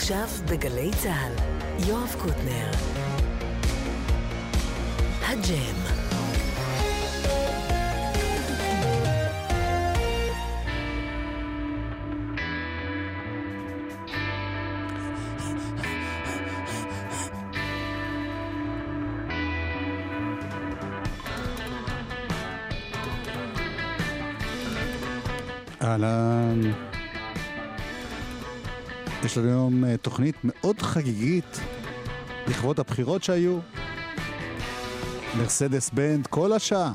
עכשיו בגלי צה"ל, יואב קוטנר. הג'ם. אהלן. יש לנו היום אה, תוכנית מאוד חגיגית לכבוד הבחירות שהיו. מרסדס בנד כל השעה.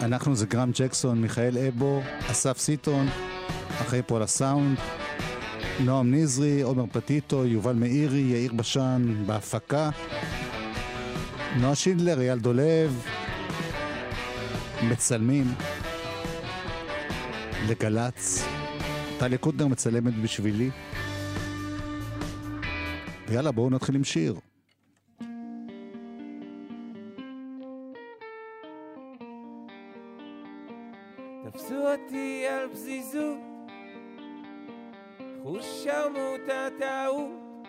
אנחנו זה גרם ג'קסון, מיכאל אבו, אסף סיטון, אחראי פה על הסאונד, נועם נזרי, עומר פטיטו, יובל מאירי, יאיר בשן בהפקה, נועה שינדלר, אייל דולב, מצלמים לגל"צ. טליה קוטנר מצלמת בשבילי. ויאללה, בואו נתחיל עם שיר. תפסו אותי על פזיזות, חוש שרמוט הטעות,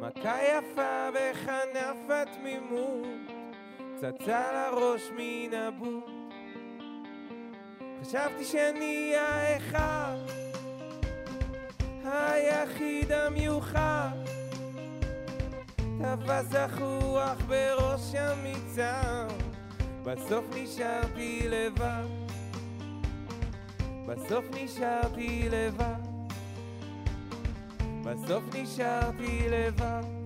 מכה יפה בכנף התמימות, צצה לראש מן הבוט. חשבתי שאני האחד, היחיד המיוחד, תפס החוח בראש המצער, בסוף נשארתי לבד, בסוף נשארתי לבד, בסוף נשארתי לבד.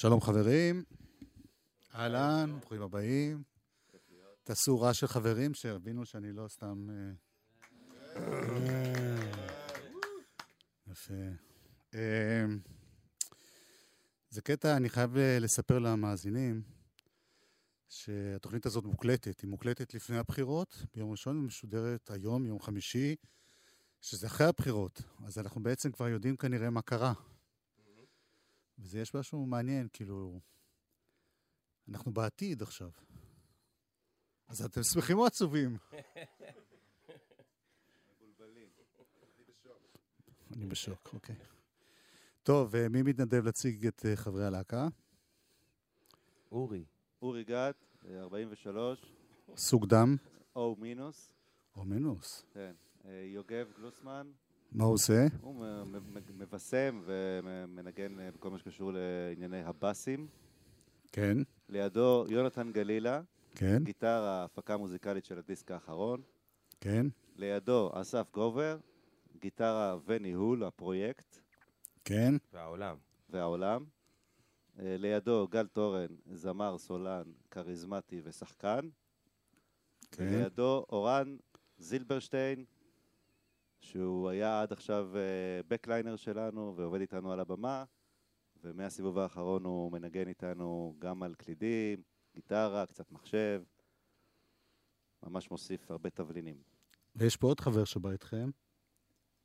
שלום חברים, אהלן, ברוכים הבאים. תעשו רעש של חברים שיבינו שאני לא סתם... אה, יפה. אה, זה קטע, אני חייב אה, לספר למאזינים שהתוכנית הזאת מוקלטת. היא מוקלטת לפני הבחירות, ביום ראשון ומשודרת היום, יום חמישי, שזה אחרי הבחירות. אז אנחנו בעצם כבר יודעים כנראה מה קרה. וזה יש משהו מעניין, כאילו... אנחנו בעתיד עכשיו. אז אתם שמחים או עצובים? אני בשוק, אוקיי. טוב, אה, מי מתנדב להציג את אה, חברי הלהקה? אורי. אורי גת, אה, 43, סוג דם או מינוס, או מינוס. כן. אה, יוגב גלוסמן, מה הוא עושה? הוא מבשם ומנגן אה, בכל מה שקשור לענייני הבאסים. כן, לידו יונתן גלילה, כן, גיטרה, הפקה מוזיקלית של הדיסק האחרון. כן, לידו אסף גובר, גיטרה וניהול הפרויקט כן, והעולם. והעולם. אה, לידו גל תורן, זמר, סולן, כריזמטי ושחקן. כן. ולידו אורן זילברשטיין, שהוא היה עד עכשיו אה, בקליינר שלנו ועובד איתנו על הבמה, ומהסיבוב האחרון הוא מנגן איתנו גם על קלידים, גיטרה, קצת מחשב, ממש מוסיף הרבה תבלינים. ויש פה עוד חבר שבא איתכם.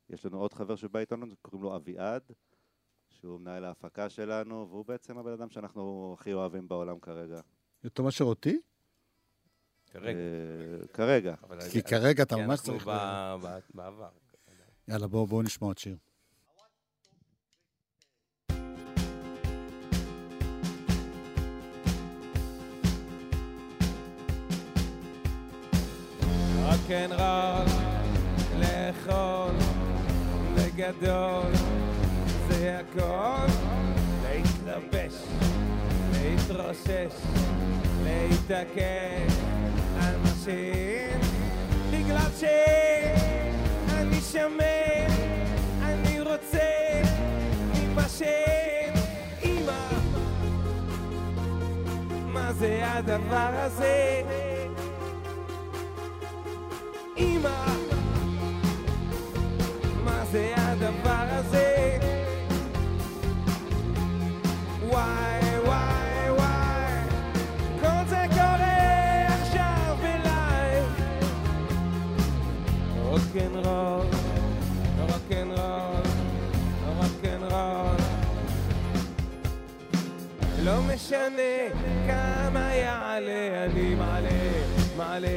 יש לנו עוד חבר שבא איתנו, קוראים לו אביעד, שהוא מנהל ההפקה שלנו, והוא בעצם הבן אדם שאנחנו הכי אוהבים בעולם כרגע. יותר מאשר אותי? כרגע. אה, כרגע. כי כרגע אתה כי ממש אנחנו צריך... ב- ב- בעבר. יאללה, בואו בואו נשמע עוד שיר. רוקנרול, לאכול, בגדול, זה הכל. להתלבש, להתרושש, להתעקש שאין, בגלל שאני שמן, אני רוצה ממה שאין. אמא, מה זה הדבר הזה? אמא, מה זה הדבר הזה? וואי וואי וואי, כל זה קורה עכשיו בלייב. רוקנרול, לא משנה כמה יעלה, אני מעלה, מעלה,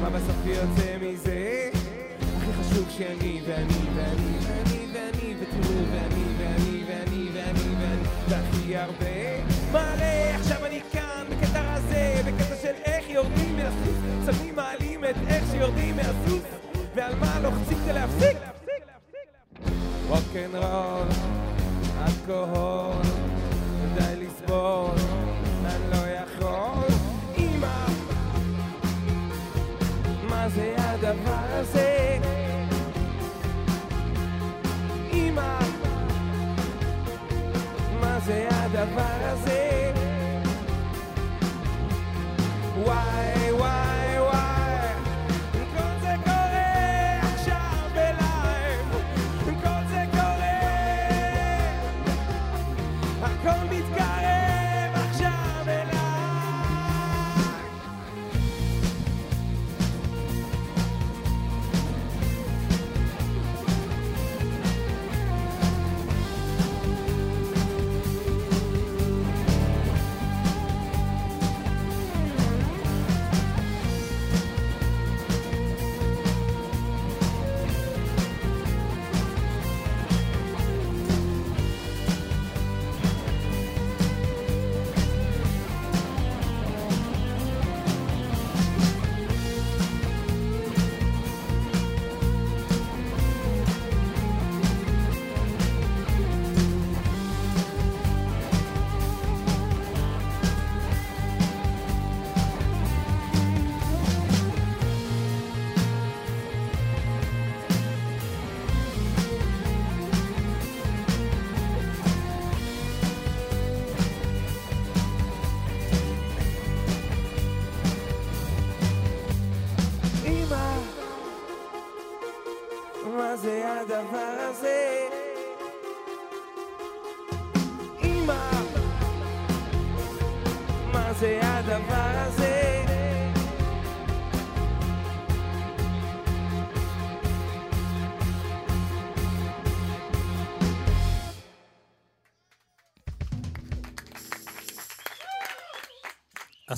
מה בסוף יוצא מזה? הכי חשוב שאני ואני ואני ואני ואני ותראו ואני ואני ואני ואני ואני והכי הרבה מעלה, עכשיו אני כאן בקטע הזה, בקטע של איך יורדים מהסוס, שמים מעלים את איך שיורדים מהסוס ועל מה לוחצים כדי להפסיק? רוקנרול, אלכוהול לסבול, אני לא יכול. אמא, מה זה הדבר הזה? אמא, מה זה הדבר הזה? וואי וואי,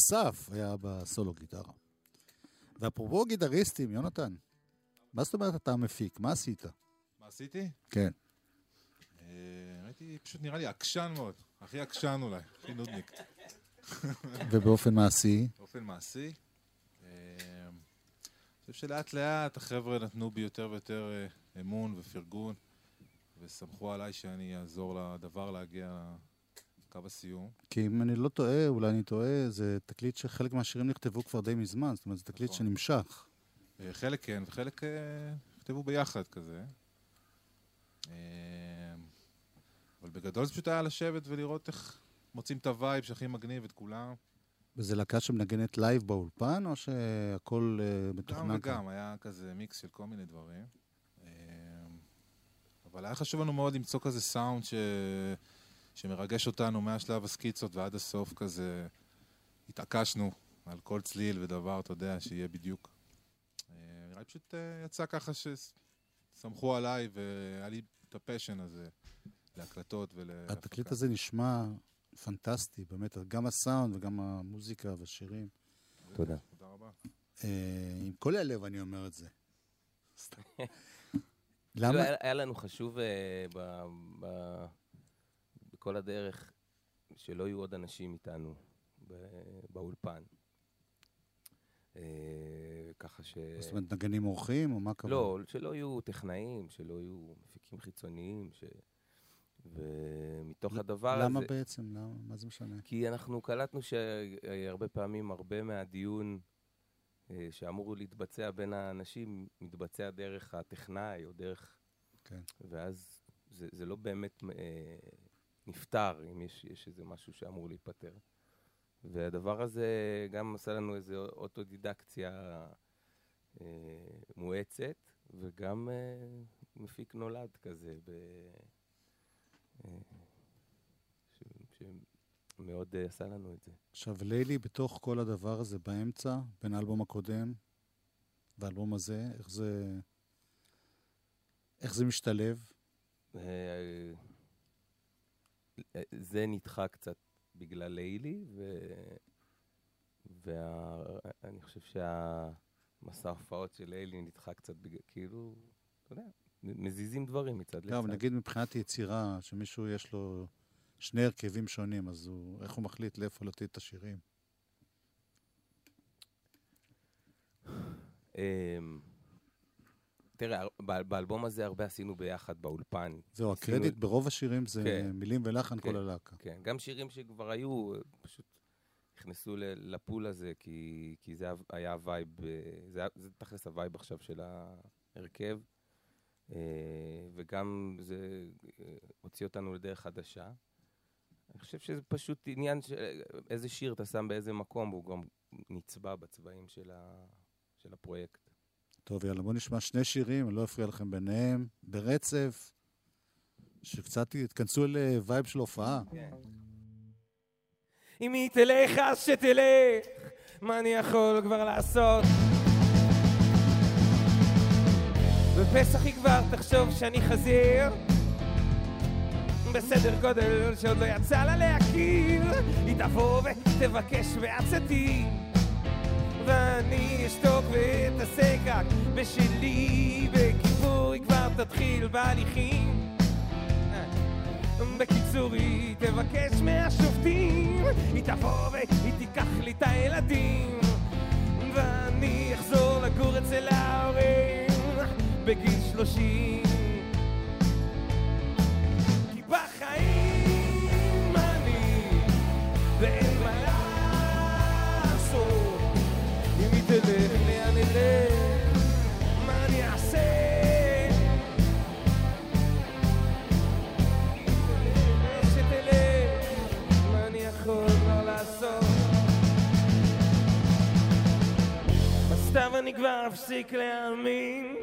אסף היה בסולו גיטרה. ואפרופו גיטריסטים, יונתן, מה זאת אומרת אתה מפיק? מה עשית? מה עשיתי? כן. אה, הייתי פשוט נראה לי עקשן מאוד. הכי עקשן אולי, הכי נודניק. ובאופן מעשי? באופן מעשי. אה, אני חושב שלאט לאט החבר'ה נתנו בי יותר ויותר אה, אמון ופרגון, וסמכו עליי שאני אעזור לדבר להגיע לקו הסיום. כי אם אני לא טועה, אולי אני טועה, זה תקליט שחלק מהשירים נכתבו כבר די מזמן, זאת אומרת, זה תקליט נכון. שנמשך. אה, חלק כן, וחלק אה, נכתבו ביחד כזה. אה, אבל בגדול זה פשוט היה לשבת ולראות איך מוצאים את ה vibe שהכי מגניב את כולם. וזה להקה שמנגנת live באולפן, או שהכל גם מתוכנן? כאן? וגם, היה כזה מיקס של כל מיני דברים. אבל היה חשוב לנו מאוד למצוא כזה סאונד ש... שמרגש אותנו מהשלב הסקיצות ועד הסוף כזה. התעקשנו על כל צליל ודבר, אתה יודע, שיהיה בדיוק. אה, נראה לי פשוט אה, יצא ככה שסמכו עליי והיה לי את ה passion הזה להקלטות ולהפקה. התקליט הזה נשמע פנטסטי, באמת, גם הסאונד וגם המוזיקה והשירים. תודה. תודה רבה. אה, עם כל הלב אני אומר את זה. למה? היה- היה לנו חשוב בכל הדרך שלא יהיו עוד אנשים איתנו באולפן. אה, ככה ש... זאת אומרת, נגנים אורחים, או מה הכוונה? לא, שלא יהיו טכנאים, שלא יהיו מפיקים חיצוניים, ש... ומתוך הדבר למה הזה... בעצם? למה? מה זה משנה? כי אנחנו קלטנו שהרבה פעמים, הרבה מהדיון אה, שאמור להתבצע בין האנשים, מתבצע דרך הטכנאי או דרך... כן. ואז זה, זה לא באמת אה, נפתר, אם יש, יש איזה משהו שאמור להיפתר. והדבר הזה גם עשה לנו איזו אוטודידקציה אה, מואצת, וגם אה, מפיק נולד כזה, ב, אה, ש, שמאוד אה, עשה לנו את זה. עכשיו, לילי, בתוך כל הדבר הזה, באמצע, בין האלבום הקודם והאלבום הזה, איך זה... איך זה משתלב? אה, זה נדחה קצת בגלל לילי, ו... ואני חושב שהמסע ההופעות של לילי נדחה קצת בגלל, כאילו, אתה יודע, מזיזים דברים מצד לא, לצד. נגיד מבחינת יצירה, שמישהו יש לו שני הרכבים שונים, אז הוא, איך הוא מחליט לאיפה לתת את השירים? תראה, באלבום הזה הרבה עשינו ביחד באולפן. זהו, הקרדיט ברוב השירים זה כן. מילים ולחן כן. כל הלהקה. כן, גם שירים שכבר היו, פשוט נכנסו ל pool הזה, כי, כי זה היה- ה vibe, אה, זה, היה- זה תכלס ה vibe עכשיו של ההרכב, אה, וגם זה אה, הוציא אותנו לדרך חדשה. אני חושב שזה פשוט עניין של איזה שיר אתה שם באיזה מקום, והוא גם נצבע בצבעים של, ה, של הפרויקט. טוב, יאללה, בואו נשמע שני שירים, אני לא אפריע לכם ביניהם, ברצף, שקצת יתכנסו לווייב של הופעה. אם היא תלך אז שתלך, מה אני יכול כבר לעשות? בפסח היא כבר תחשוב שאני חזיר בסדר גודל שעוד לא יצא לה להכיר היא תבוא ותבקש בעצתי ואני אשתוק ואתעסק רק בשלי בכיפור היא כבר תתחיל בהליכים בקיצור, היא תבקש מהשופטים, היא תבוא והיא תיקח לי את הילדים, ואני אחזור לגור אצל ההורים בגיל שלושים. אפסיק להאמין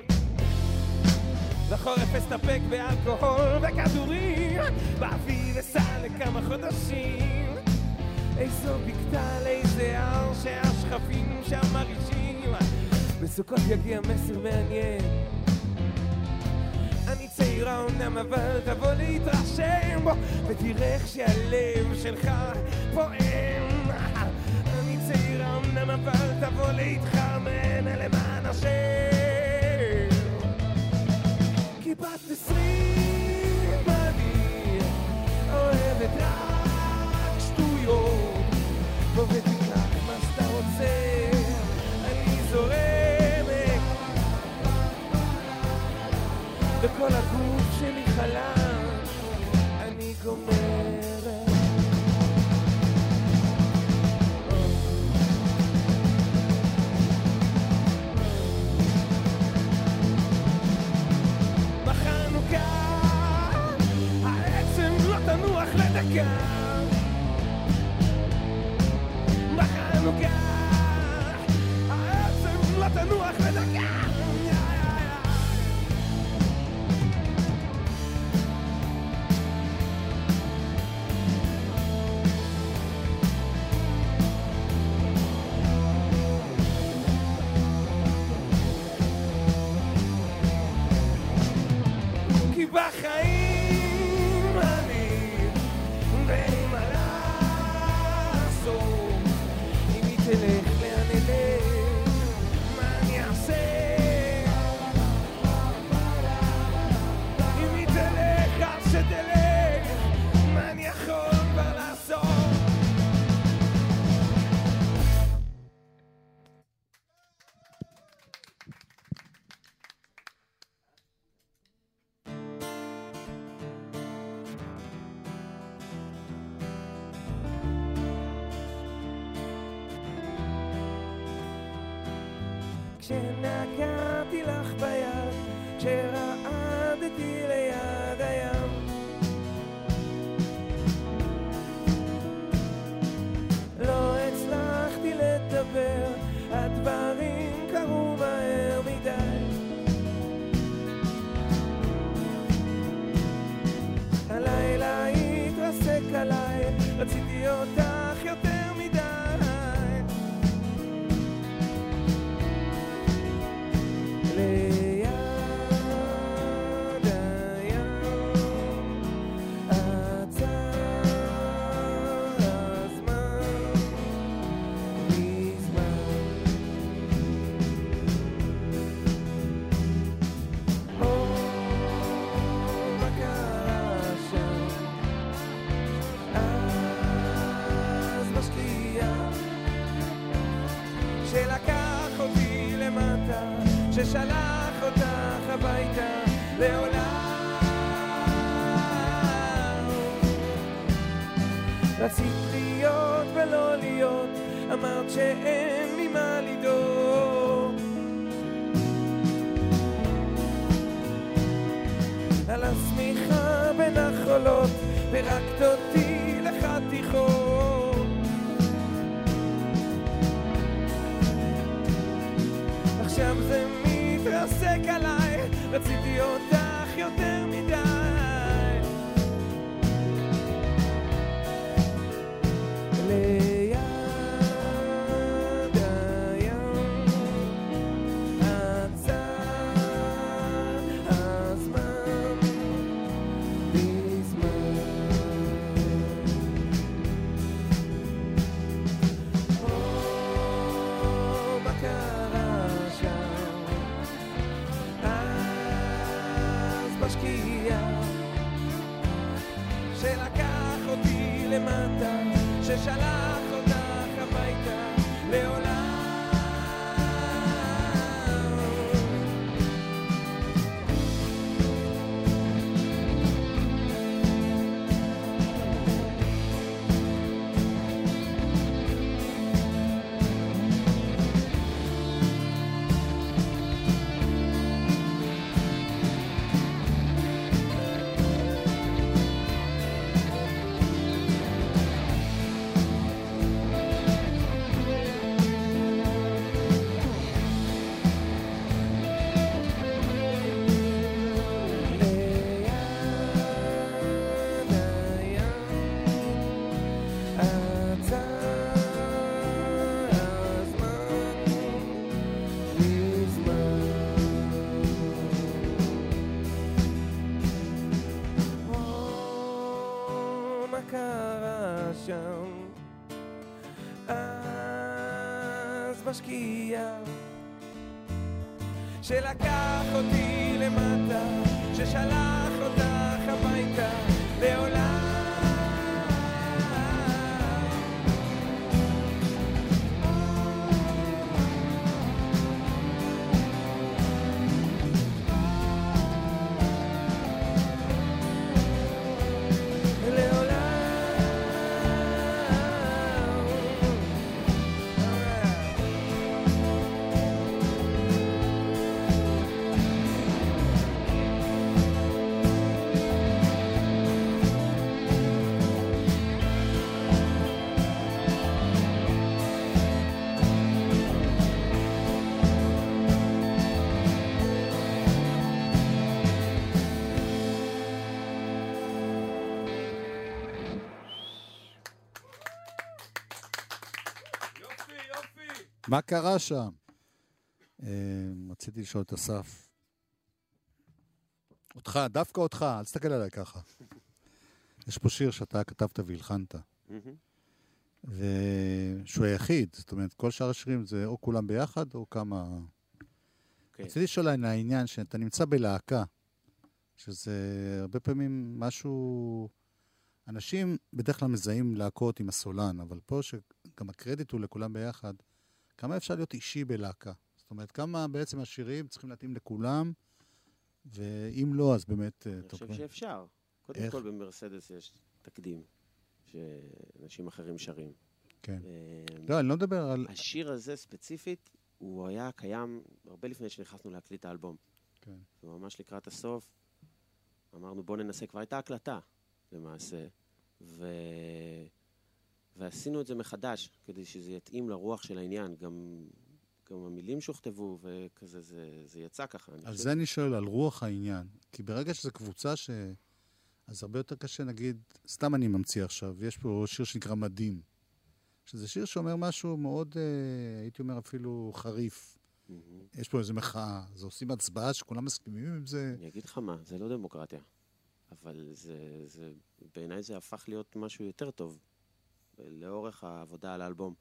בחורף אסתפק באלכוהול וכדורים, באביב אסע לכמה חודשים. איזו בקתה לאיזה הר שהשכפים שם מרעישים. בסוכות יגיע מסר מעניין. אני צעירה אומנם אבל תבוא להתרשם בו ותראה איך שהלב שלך פועם אני צעירה אומנם אבל תבוא להתחרמן למען השם כי בת עשרים אני אוהבת רק שטויות ותקרא מה שאתה רוצה אני זורמת וכל הגוף שלי חלם, אני גומרת. לדקה בחנוכה העצם לא תנוח לדקה בשקיעה שלקח אותי מה קרה שם? אה, רציתי לשאול את אסף. אותך, דווקא אותך, אל תסתכל עליי ככה. יש פה שיר שאתה כתבת והלחנת. ושהוא היחיד, זאת אומרת, כל שאר השירים זה או כולם ביחד או כמה... כן. רציתי לשאול על העניין שאתה נמצא בלהקה, שזה הרבה פעמים משהו... אנשים בדרך כלל מזהים להקות עם הסולן, אבל פה שגם הקרדיט הוא לכולם ביחד, כמה אפשר להיות אישי בלהקה? זאת אומרת, כמה בעצם השירים צריכים להתאים לכולם, ואם לא, אז באמת... אה, אני טוב, חושב שאפשר. קודם איך? כל במרסדס יש תקדים, שאנשים אחרים שרים. כן. אה, לא, אני לא מדבר על... השיר הזה ספציפית, הוא היה קיים הרבה לפני שנכנסנו להקליט את האלבום. כן. וממש לקראת הסוף, אמרנו בוא ננסה, כבר הייתה הקלטה למעשה, ו... ועשינו את זה מחדש, כדי שזה יתאים לרוח של העניין. גם, גם המילים שהוכתבו, וכזה, זה, זה יצא ככה. על זה אני שואל, על רוח העניין. כי ברגע שזו קבוצה ש... אז הרבה יותר קשה, נגיד, סתם אני ממציא עכשיו, יש פה שיר שנקרא מדים, שזה שיר שאומר משהו מאוד, אה, הייתי אומר אפילו חריף. מהמם. יש פה איזו מחאה, אז עושים הצבעה שכולם מסכימים עם זה. אני אגיד לך מה, זה לא דמוקרטיה. אבל זה, זה, בעיניי זה הפך להיות משהו יותר טוב לאורך העבודה על האלבום.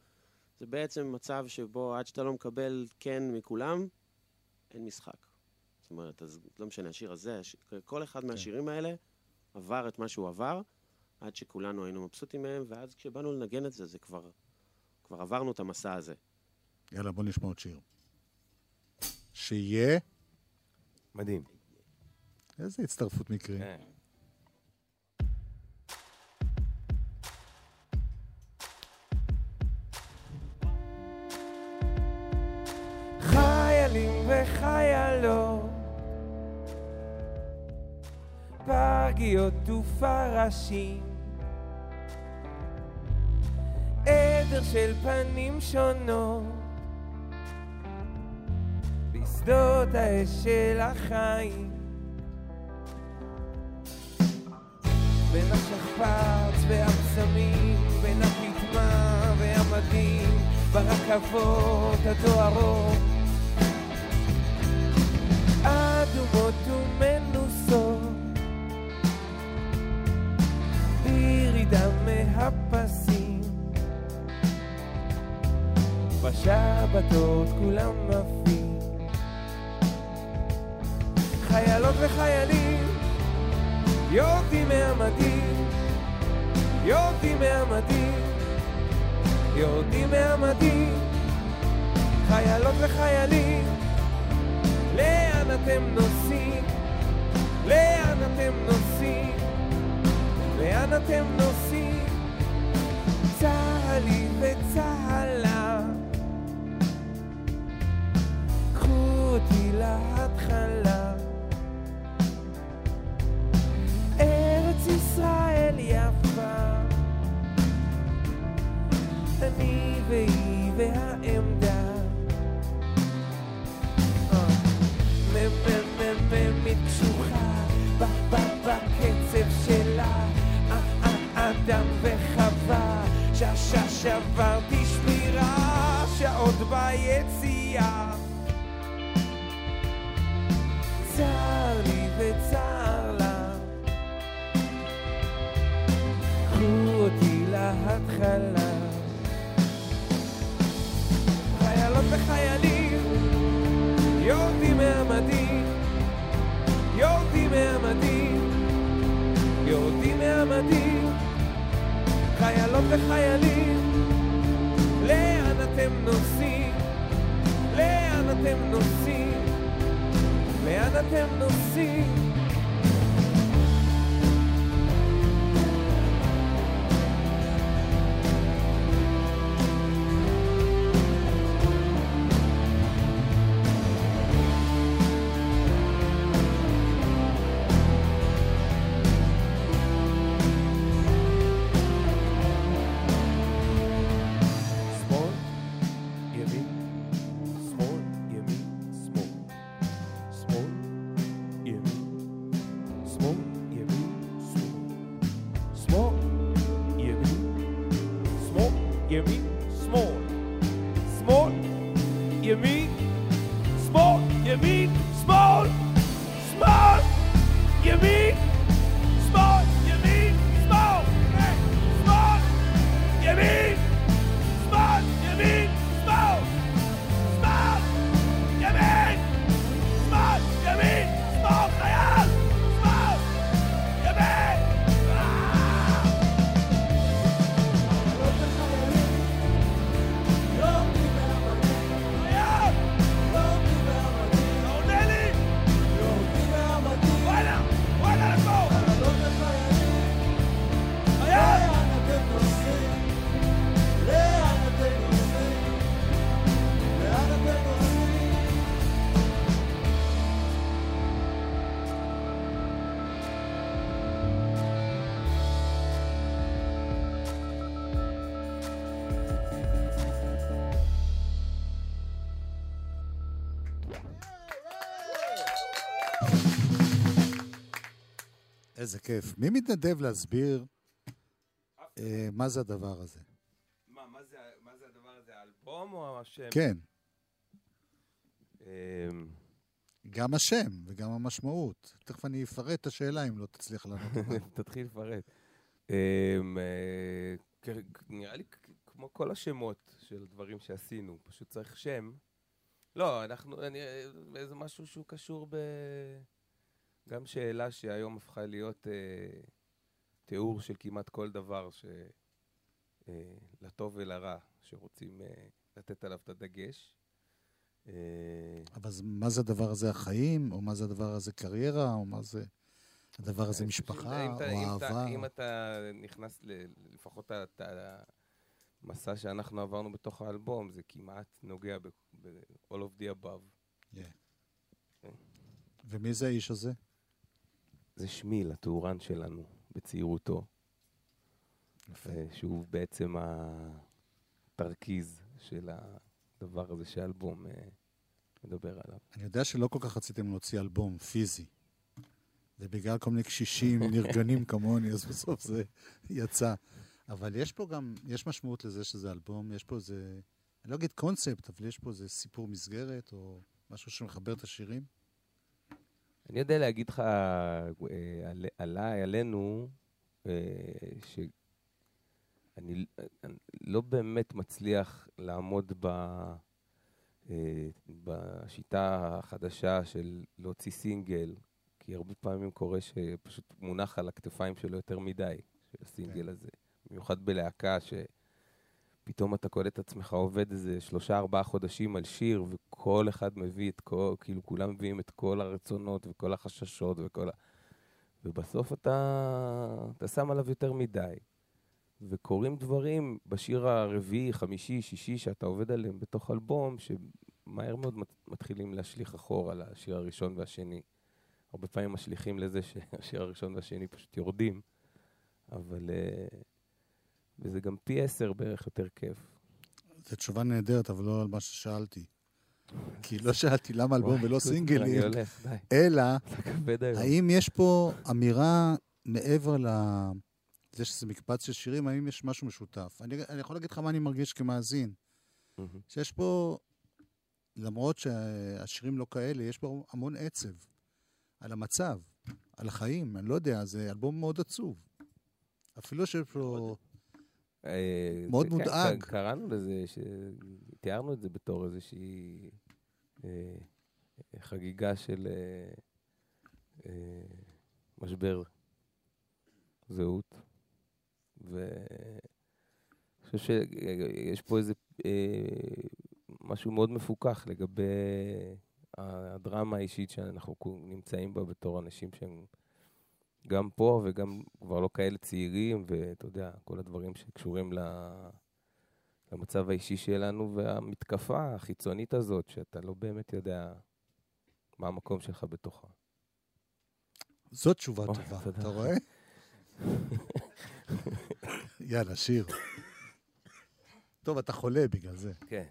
זה בעצם מצב שבו עד שאתה לא מקבל כן מכולם, אין משחק. זאת אומרת, אז לא משנה, השיר הזה, הש... כל אחד מהשירים האלה עבר את מה שהוא עבר, עד שכולנו היינו מבסוטים מהם, ואז כשבאנו לנגן את זה, זה כבר, כבר עברנו את המסע הזה. יאללה, בוא נשמע עוד שיר. שיהיה... מדהים. איזה הצטרפות מקרית. כן. וחיילות, פרגיות ופרשים, עדר של פנים שונות, בשדות האש של החיים. בין השכפ"ץ והבשמים, בין הכתמה והמדים, ברכבות הדוהרות. אדומות ומנוסות, בירידה מהפסים. בשבתות כולם עפים. חיילות וחיילים יורדים מהמדים, יורדים מהמדים, יורדים מהמדים, חיילות וחיילים, לאן אתם נוסעים? לאן אתם נוסעים? לאן אתם נוסעים? צהלי וצהלה, Give me small. Small. Give me small. Give me איזה כיף. מי מתנדב להסביר אה, מה זה הדבר הזה? מה, מה זה, מה זה הדבר הזה, האלבום או השם? כן, אמ, גם השם וגם המשמעות. תכף אני אפרט את השאלה אם לא תצליח לענות. תתחיל לפרט. אמ, אה, נראה לי כמו כל השמות של דברים שעשינו, פשוט צריך שם. לא, אנחנו, אני, זה משהו שהוא קשור ב... גם שאלה שהיום הפכה להיות אה, תיאור של כמעט כל דבר, ש... אה, לטוב ולרע, שרוצים אה, לתת עליו את הדגש. אה, אבל מה זה הדבר הזה החיים, או מה זה הדבר הזה קריירה, או מה זה הדבר הזה משפחה, או אהבה. אם אתה נכנס, ל- לפחות המסע שאנחנו עברנו בתוך האלבום, זה כמעט נוגע ב-all of the above. ומי זה האיש הזה? זה שמיל, הטהורן שלנו, בצעירותו, יפה. אה, שהוא בעצם התרכיז של הדבר הזה שהאלבום אה, מדבר עליו. אני יודע שלא כל כך רציתם להוציא אלבום פיזי. ובגלל כל מיני קשישים נרגנים כמוני, אז בסוף זה יצא. אבל יש פה גם, יש משמעות לזה שזה אלבום, יש פה איזה, אני לא אגיד קונספט, אבל יש פה איזה סיפור מסגרת, או משהו שמחבר את השירים. אני יודע להגיד לך אה, על, עליי, עלינו, אה, שאני אני לא באמת מצליח לעמוד ב, אה, בשיטה החדשה של להוציא סינגל, כי הרבה פעמים קורה שפשוט מונח על הכתפיים שלו יותר מדי, של הסינגל כן. הזה. במיוחד בלהקה שפתאום אתה קולט את עצמך עובד איזה שלושה ארבעה חודשים על שיר, וכל אחד מביא את כל, כאילו כולם מביאים את כל הרצונות וכל החששות וכל ה... ובסוף אתה, אתה שם עליו יותר מדי. וקורים דברים בשיר הרביעי, חמישי, שישי, שאתה עובד עליהם בתוך אלבום, שמהר מאוד מת- מתחילים להשליך אחורה לשיר הראשון והשני. הרבה פעמים משליכים לזה שהשיר הראשון והשני פשוט יורדים, אבל... אה, וזה גם פי עשר בערך יותר כיף. זו תשובה נהדרת, אבל לא על מה ששאלתי. כי לא שאלתי למה אלבום ולא סינגלים. אלא. האם יש פה אמירה מעבר לזה שזה מקבץ של שירים, האם יש משהו משותף? אני, אני יכול להגיד לך מה אני מרגיש כמאזין. שיש פה, למרות שהשירים לא כאלה, יש פה המון עצב על המצב, על החיים, אני לא יודע, זה אלבום מאוד עצוב. אפילו שיש פה אה, מאוד כן, מודאג. ק- קראנו לזה, ש- תיארנו את זה בתור איזושהי אה, חגיגה של אה, אה, משבר זהות. ואני חושב שיש פה איזה אה, משהו מאוד מפוקח לגבי הדרמה האישית שאנחנו נמצאים בה בתור אנשים שהם גם פה וגם כבר לא כאלה צעירים, ואתה יודע, כל הדברים שקשורים ל- למצב האישי שלנו, והמתקפה החיצונית הזאת, שאתה לא באמת יודע מה המקום שלך בתוכה. זאת תשובה טובה. אתה רואה? יאללה, שיר. טוב, אתה חולה בגלל זה. כן.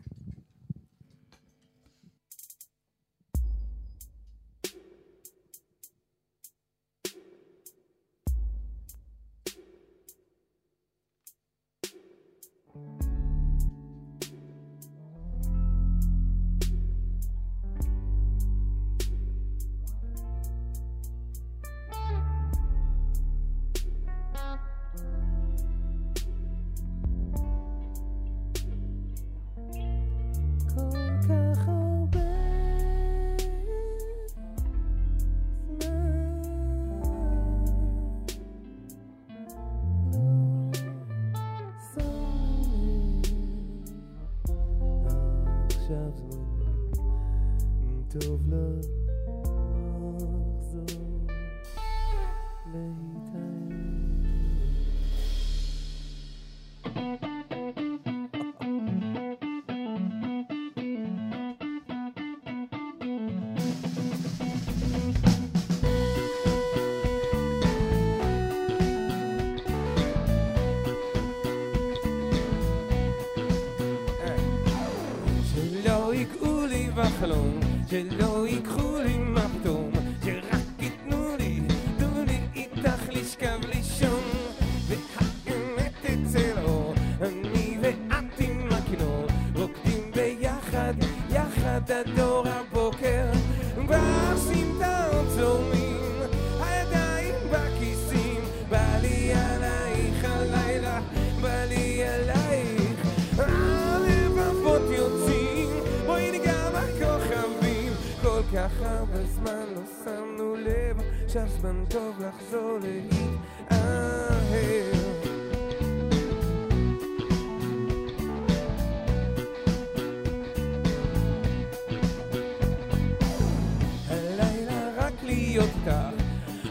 להיות איתך,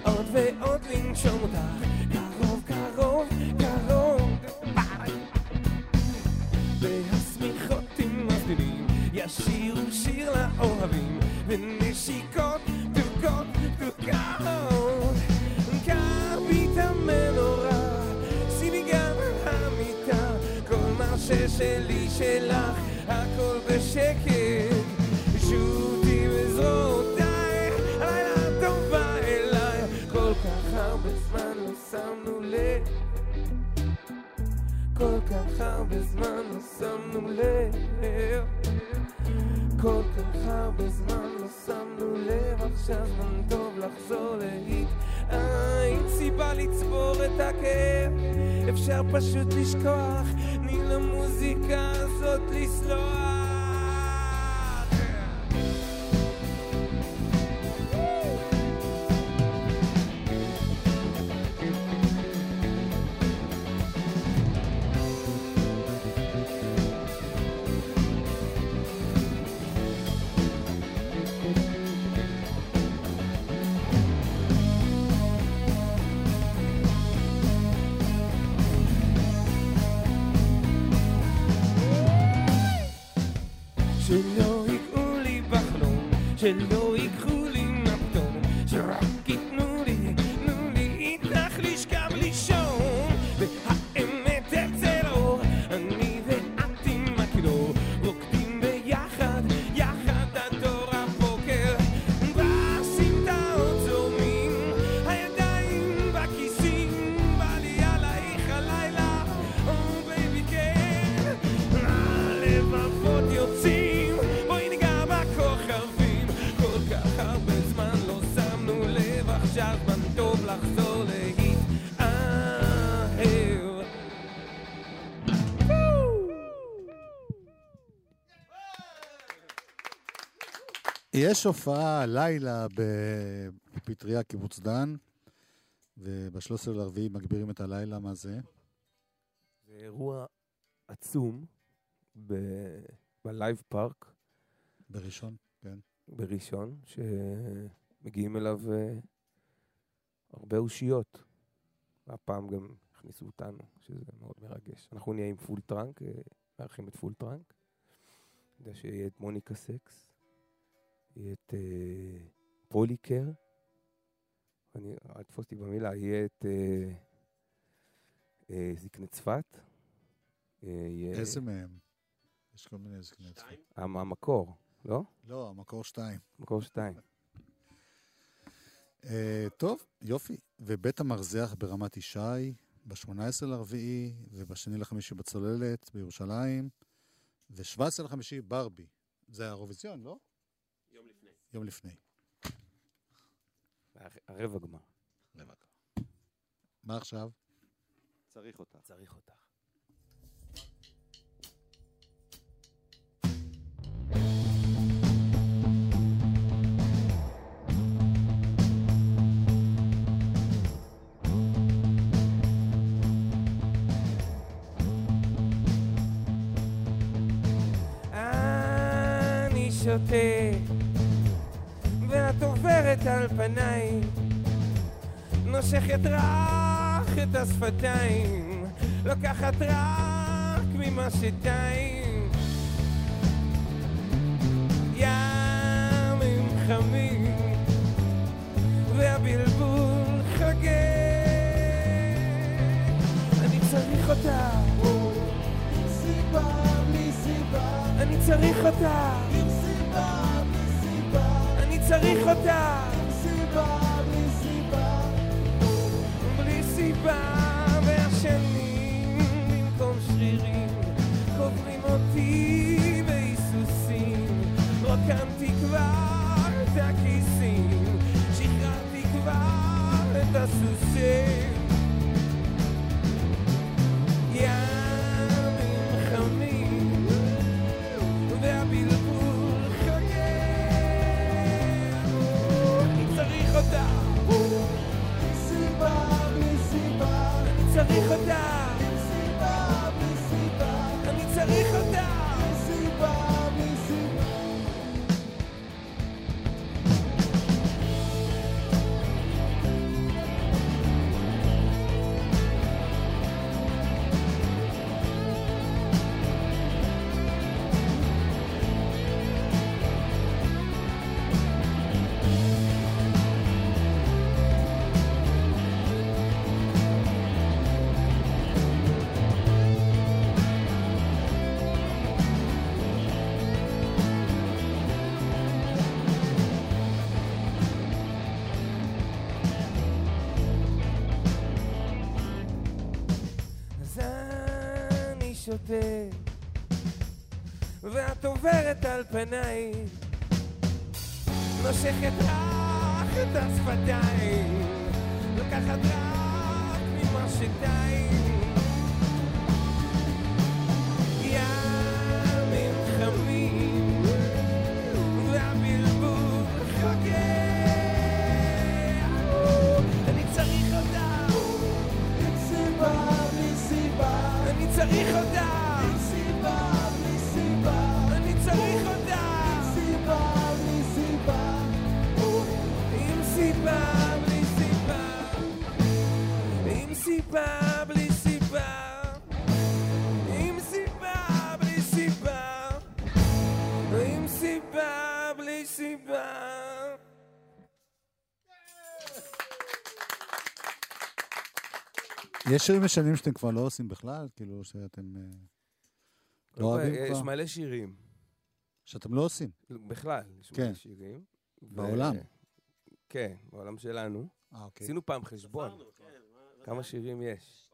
עוד ועוד לנשום אותך, מה ששלי שלך, הכל בשקט. שוטי בזרועותיי, הלילה טובה אליי, כל כך הרבה זמן לא שמנו לב. כל כך הרבה זמן לא שמנו לב. כל כך הרבה זמן לא שמנו לב. עכשיו זמן טוב לחזור להיט אין סיבה לצבור את הכאב. אפשר פשוט לשכוח תני למוזיקה הזאת לסלוח שלא יש הופעה לילה בפטריה קיבוץ דן, וב-13 לרביעי מגבירים את הלילה, מה זה? זה אירוע עצום ב- ב Live Park בראשון, כן. בראשון, שמגיעים אליו אה, הרבה אושיות. והפעם גם הכניסו אותנו, שזה מאוד מרגש. אנחנו נהיה עם Full Trunk, אה, מארחים את פול טראנק. אני יודע שיהיה את מוניקה סקס, את אה, פוליקר, אני, אל תתפוס אותי במילה, יהיה את אה, אה, זקני צפת. אה, יהיה... איזה מהם? יש כל מיני זקני צפת. המ- המקור, לא? לא, המקור שתיים. מקור שתיים. אה, טוב, יופי. ובית המרזח ברמת ישי, ב-18 לרביעי, ובשני לחמישי בצוללת בירושלים, ו-17 לחמישי ברבי. זה האירוויזיון, לא? יום לפני. יום לפני. הר- הרבע גמר. מה עכשיו? צריך אותה. צריך אותך. אני שותה, ואת עוברת על פניי, נושכת רך את השפתיים, לוקחת רק ממה שטעים. ימים חמים, והבלבול חוגג. אני צריך אותה. אני צריך אותה. אני צריך אותה. בלי סיבה, והשנים במקום שרירים קוברים אותי בהיסוסים. רוקנתי כבר את הכיסים, שחררתי כבר את הסוסים. עוברת על פניי נושכת רק את השפתיים לוקחת רק ממה שטעים יש שירים ישנים שאתם כבר לא עושים בכלל? כאילו שאתם... אה, לא אוהבים יש כבר? מלא שירים. שאתם לא עושים. בכלל, יש כן. מלא שירים. ו- בעולם? כן, בעולם שלנו. אה, אוקיי. עשינו פעם חשבון, כן, מה- כמה שירים יש.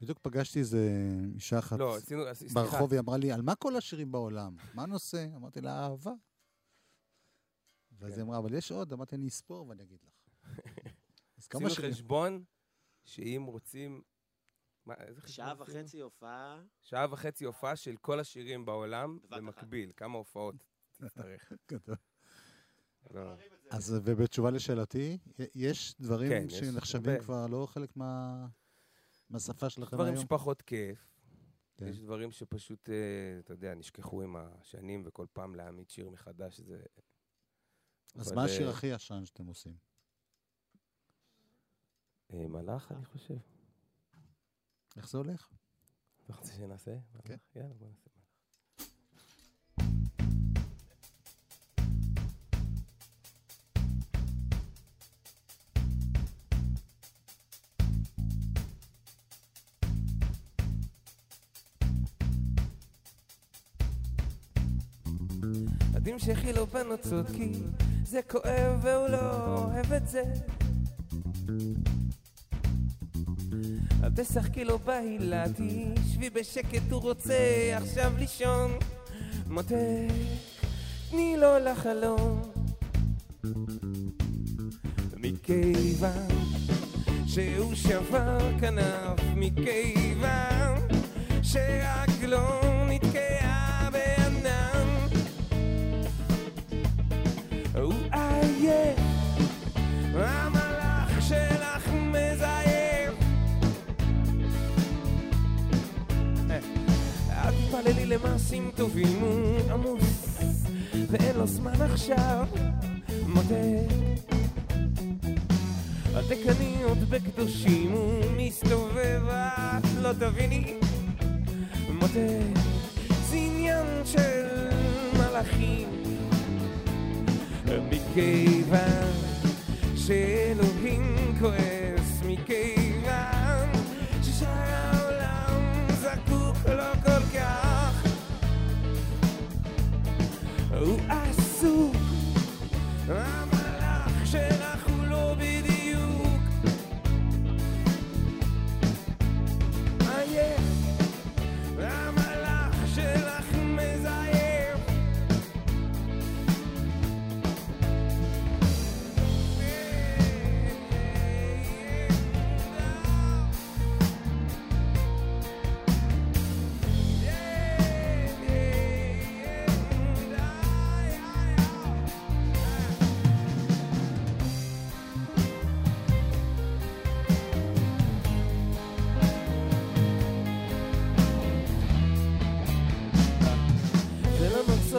בדיוק פגשתי איזה אישה אחת לא, עשינו, ברחוב, היא אמרה לי, על מה כל השירים בעולם? מה הנושא? אמרתי לה, אהבה. ואז כן. היא אמרה, אבל יש עוד, אמרתי, אני אספור ואני אגיד לך. אז כמה עשינו שירים? חשבון שאם רוצים... מה, איזה חשבון שעה? וחצי הופעה, שעה וחצי הופעה של כל השירים בעולם. במקביל. כמה הופעות תצטרך. גדול. לא. אז ובתשובה לשאלתי, יש דברים כן, יש שנחשבים הרבה. כבר לא חלק מה- מהשפה שלכם דברים היום? שפחות כיף. כן. יש דברים שפשוט, אה, אתה יודע, נשכחו עם השנים, וכל פעם להעמיד שיר מחדש זה... אז מה השיר אה, הכי ישן שאתם עושים? אה, מלאך, אני חושב. איך זה הולך? אתה רוצה שנעשה? כן. יאללה, בוא נעשה מלאך. לו בנוצות כי זה כואב והוא לא אוהב את זה אל תשחקי לו בהילה, תשבי בשקט, הוא רוצה עכשיו לישון. מותק, תני לו לחלום. מכיוון שהוא שבר כנף, מכיוון שרגלו נתקעה אל תתפללי למעשים טובים, הוא עמוס ואין לו זמן עכשיו. מותק, אל תקני עוד בקדושים, הוא מסתובב, את לא תביני. מותק, זה עניין של מלאכים. מכיוון שאלוהים כועס,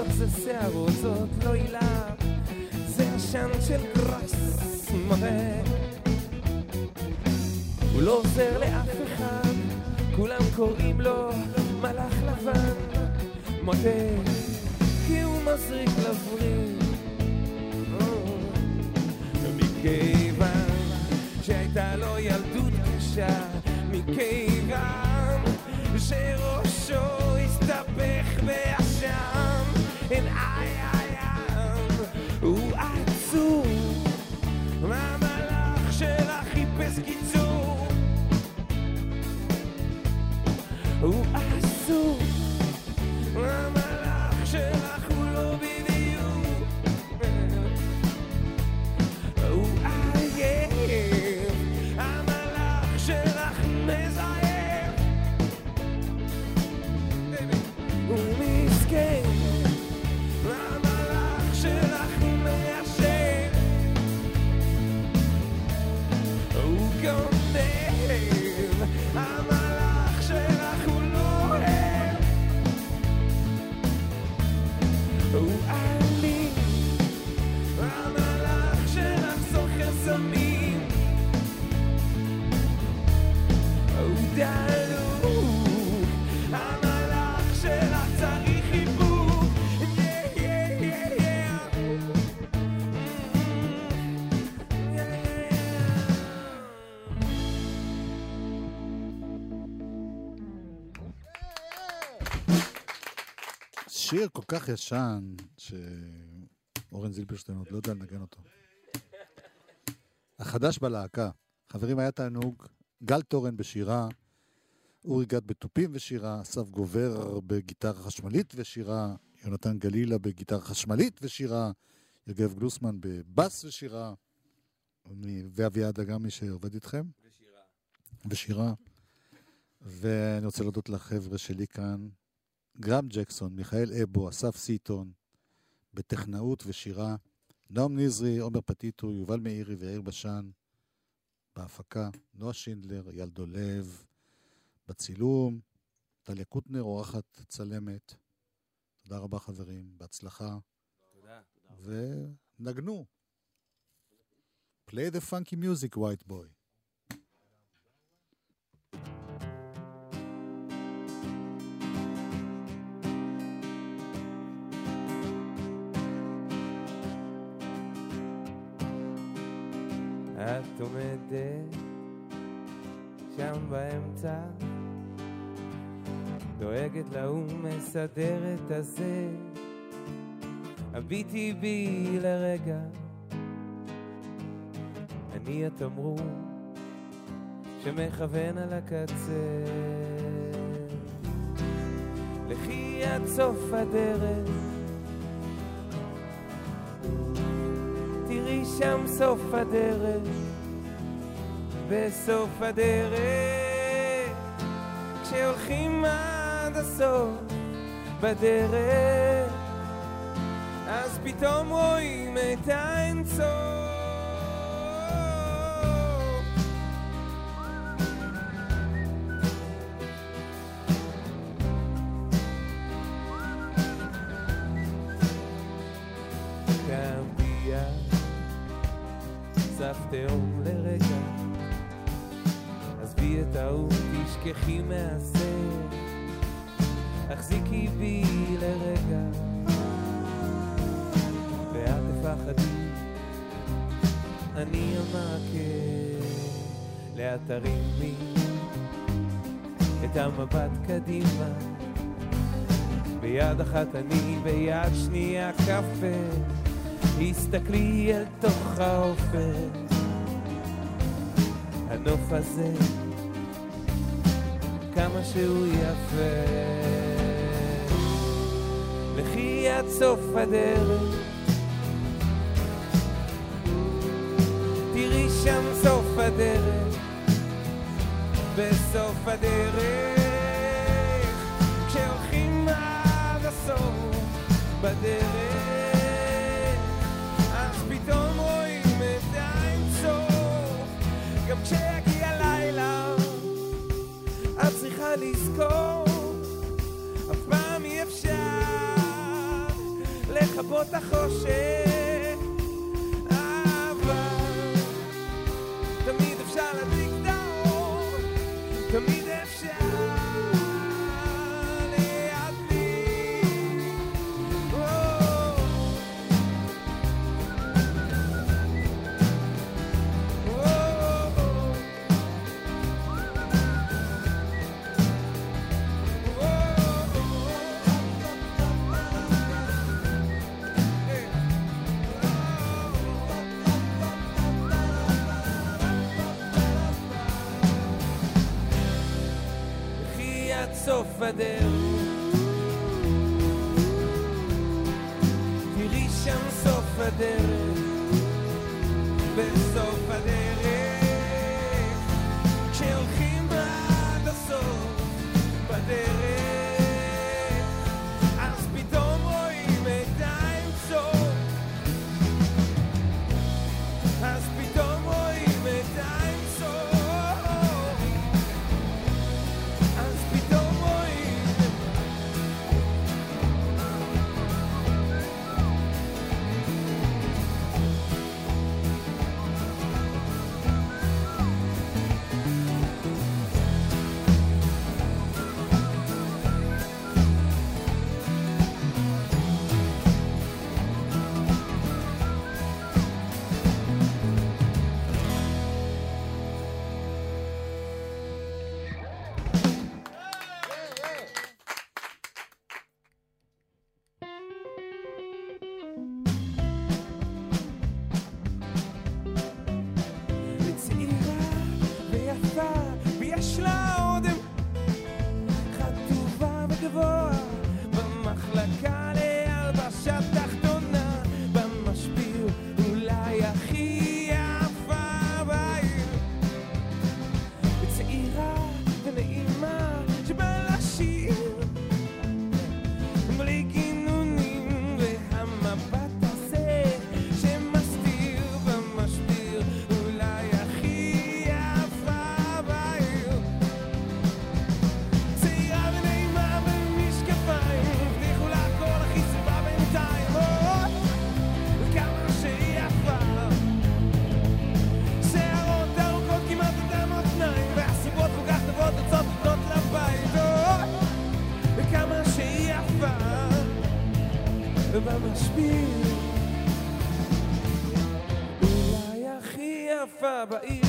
נוצות, זה שערות, זאת לא הילה, זה עשן של גראס מראה. הוא לא עוזר לאף אחד, כולם קוראים לו מלאך לבן, מודה, כי הוא מזריק לווריד. מכיוון שהייתה לו ילדות קשה, מכיוון שראשו הסתבך בעשן, and I, I שיר כל כך ישן, שאורן זילברשטיין עוד לא יודע לנגן אותו. החדש בלהקה. חברים, היה תענוג. גל תורן בשירה, אורי גת בתופים ושירה, אסף גובר בגיטרה חשמלית ושירה, יונתן גלילה בגיטרה חשמלית ושירה, יגב גלוסמן בבאס ושירה, ואביעד אגמי שעובד איתכם. ושירה. ואני רוצה להודות לחבר'ה שלי כאן, גרם ג'קסון, מיכאל אבו, אסף סיטון, בטכנאות ושירה. נועם נזרי, עומר פטיטו, יובל מאירי ויאיר בשן. בהפקה, נועה שינדלר, אייל דולב. בצילום, טליה קוטנר, אורחת צלמת. תודה רבה חברים, בהצלחה. תודה. ונגנו. Play the funky music, white boy. את עומדת שם באמצע, דואגת להוא מסדרת הזה, הביטי בי לרגע, אני התמרור שמכוון על הקצה. לכי עד סוף הדרך, תראי שם סוף הדרך, בסוף הדרך, כשהולכים עד הסוף בדרך, אז פתאום רואים את האינסוף. קדימה. ביד אחת אני, ביד שנייה קפה. הסתכלי אל תוך האופק. הנוף הזה, כמה שהוא יפה. לכי עד סוף הדרך. תראי שם סוף הדרך. בסוף הדרך. בדרך, אז פתאום רואים את האינסוף. גם כשיגיע לילה, את צריכה לזכור, אף פעם אי אפשר לכבות החושך, יפה בעיר